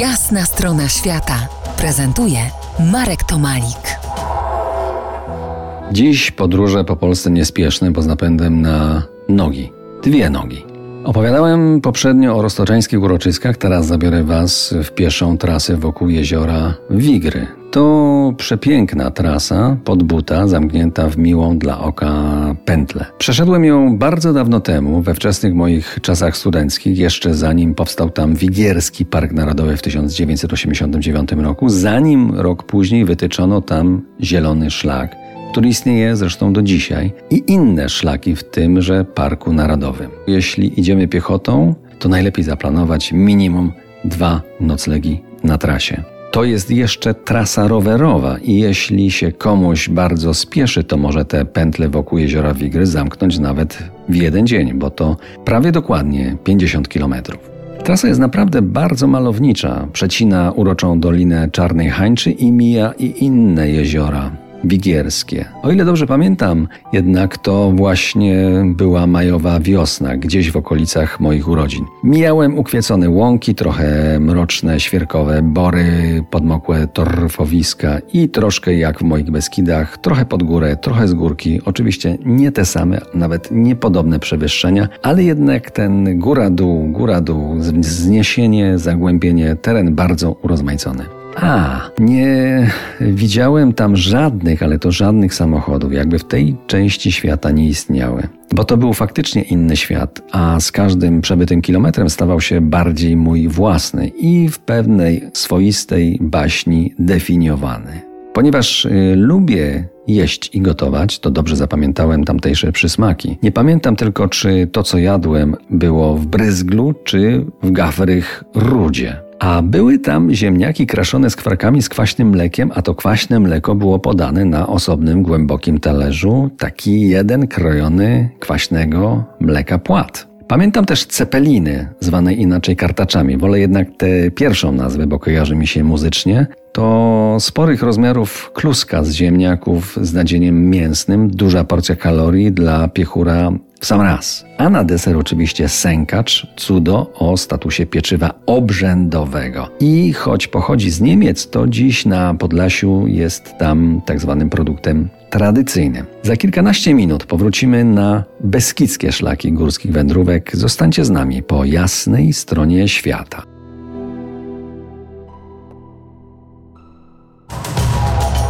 Jasna strona świata prezentuje Marek Tomalik. Dziś podróże po Polsce niespieszne, bo z napędem na nogi. Dwie nogi. Opowiadałem poprzednio o roztoczańskich uroczyskach, teraz zabiorę Was w pieszą trasę wokół jeziora Wigry. To przepiękna trasa pod buta, zamknięta w miłą dla oka pętlę. Przeszedłem ją bardzo dawno temu, we wczesnych moich czasach studenckich, jeszcze zanim powstał tam Wigierski Park Narodowy w 1989 roku, zanim rok później wytyczono tam zielony szlak który istnieje zresztą do dzisiaj, i inne szlaki w tymże Parku Narodowym. Jeśli idziemy piechotą, to najlepiej zaplanować minimum dwa noclegi na trasie. To jest jeszcze trasa rowerowa i jeśli się komuś bardzo spieszy, to może te pętle wokół jeziora Wigry zamknąć nawet w jeden dzień, bo to prawie dokładnie 50 kilometrów. Trasa jest naprawdę bardzo malownicza. Przecina uroczą dolinę Czarnej Hańczy i mija i inne jeziora wigierskie. O ile dobrze pamiętam, jednak to właśnie była majowa wiosna, gdzieś w okolicach moich urodzin. Mijałem ukwiecone łąki, trochę mroczne, świerkowe bory, podmokłe torfowiska i troszkę jak w moich Beskidach, trochę pod górę, trochę z górki. Oczywiście nie te same, nawet niepodobne przewyższenia, ale jednak ten góra-dół, góra-dół, zniesienie, zagłębienie, teren bardzo urozmaicony. A, nie widziałem tam żadnych, ale to żadnych samochodów, jakby w tej części świata nie istniały. Bo to był faktycznie inny świat, a z każdym przebytym kilometrem stawał się bardziej mój własny i w pewnej swoistej baśni definiowany. Ponieważ y, lubię jeść i gotować, to dobrze zapamiętałem tamtejsze przysmaki. Nie pamiętam tylko, czy to, co jadłem, było w bryzglu, czy w gafrych rudzie. A były tam ziemniaki kraszone z kwarkami z kwaśnym mlekiem, a to kwaśne mleko było podane na osobnym, głębokim talerzu, taki jeden krojony kwaśnego mleka płat. Pamiętam też cepeliny, zwane inaczej kartaczami. Wolę jednak tę pierwszą nazwę, bo kojarzy mi się muzycznie. To sporych rozmiarów kluska z ziemniaków z nadzieniem mięsnym, duża porcja kalorii dla piechura w sam raz. A na deser oczywiście sękacz, cudo o statusie pieczywa obrzędowego. I choć pochodzi z Niemiec, to dziś na Podlasiu jest tam tak zwanym produktem tradycyjnym. Za kilkanaście minut powrócimy na beskidzkie szlaki górskich wędrówek. Zostańcie z nami po jasnej stronie świata.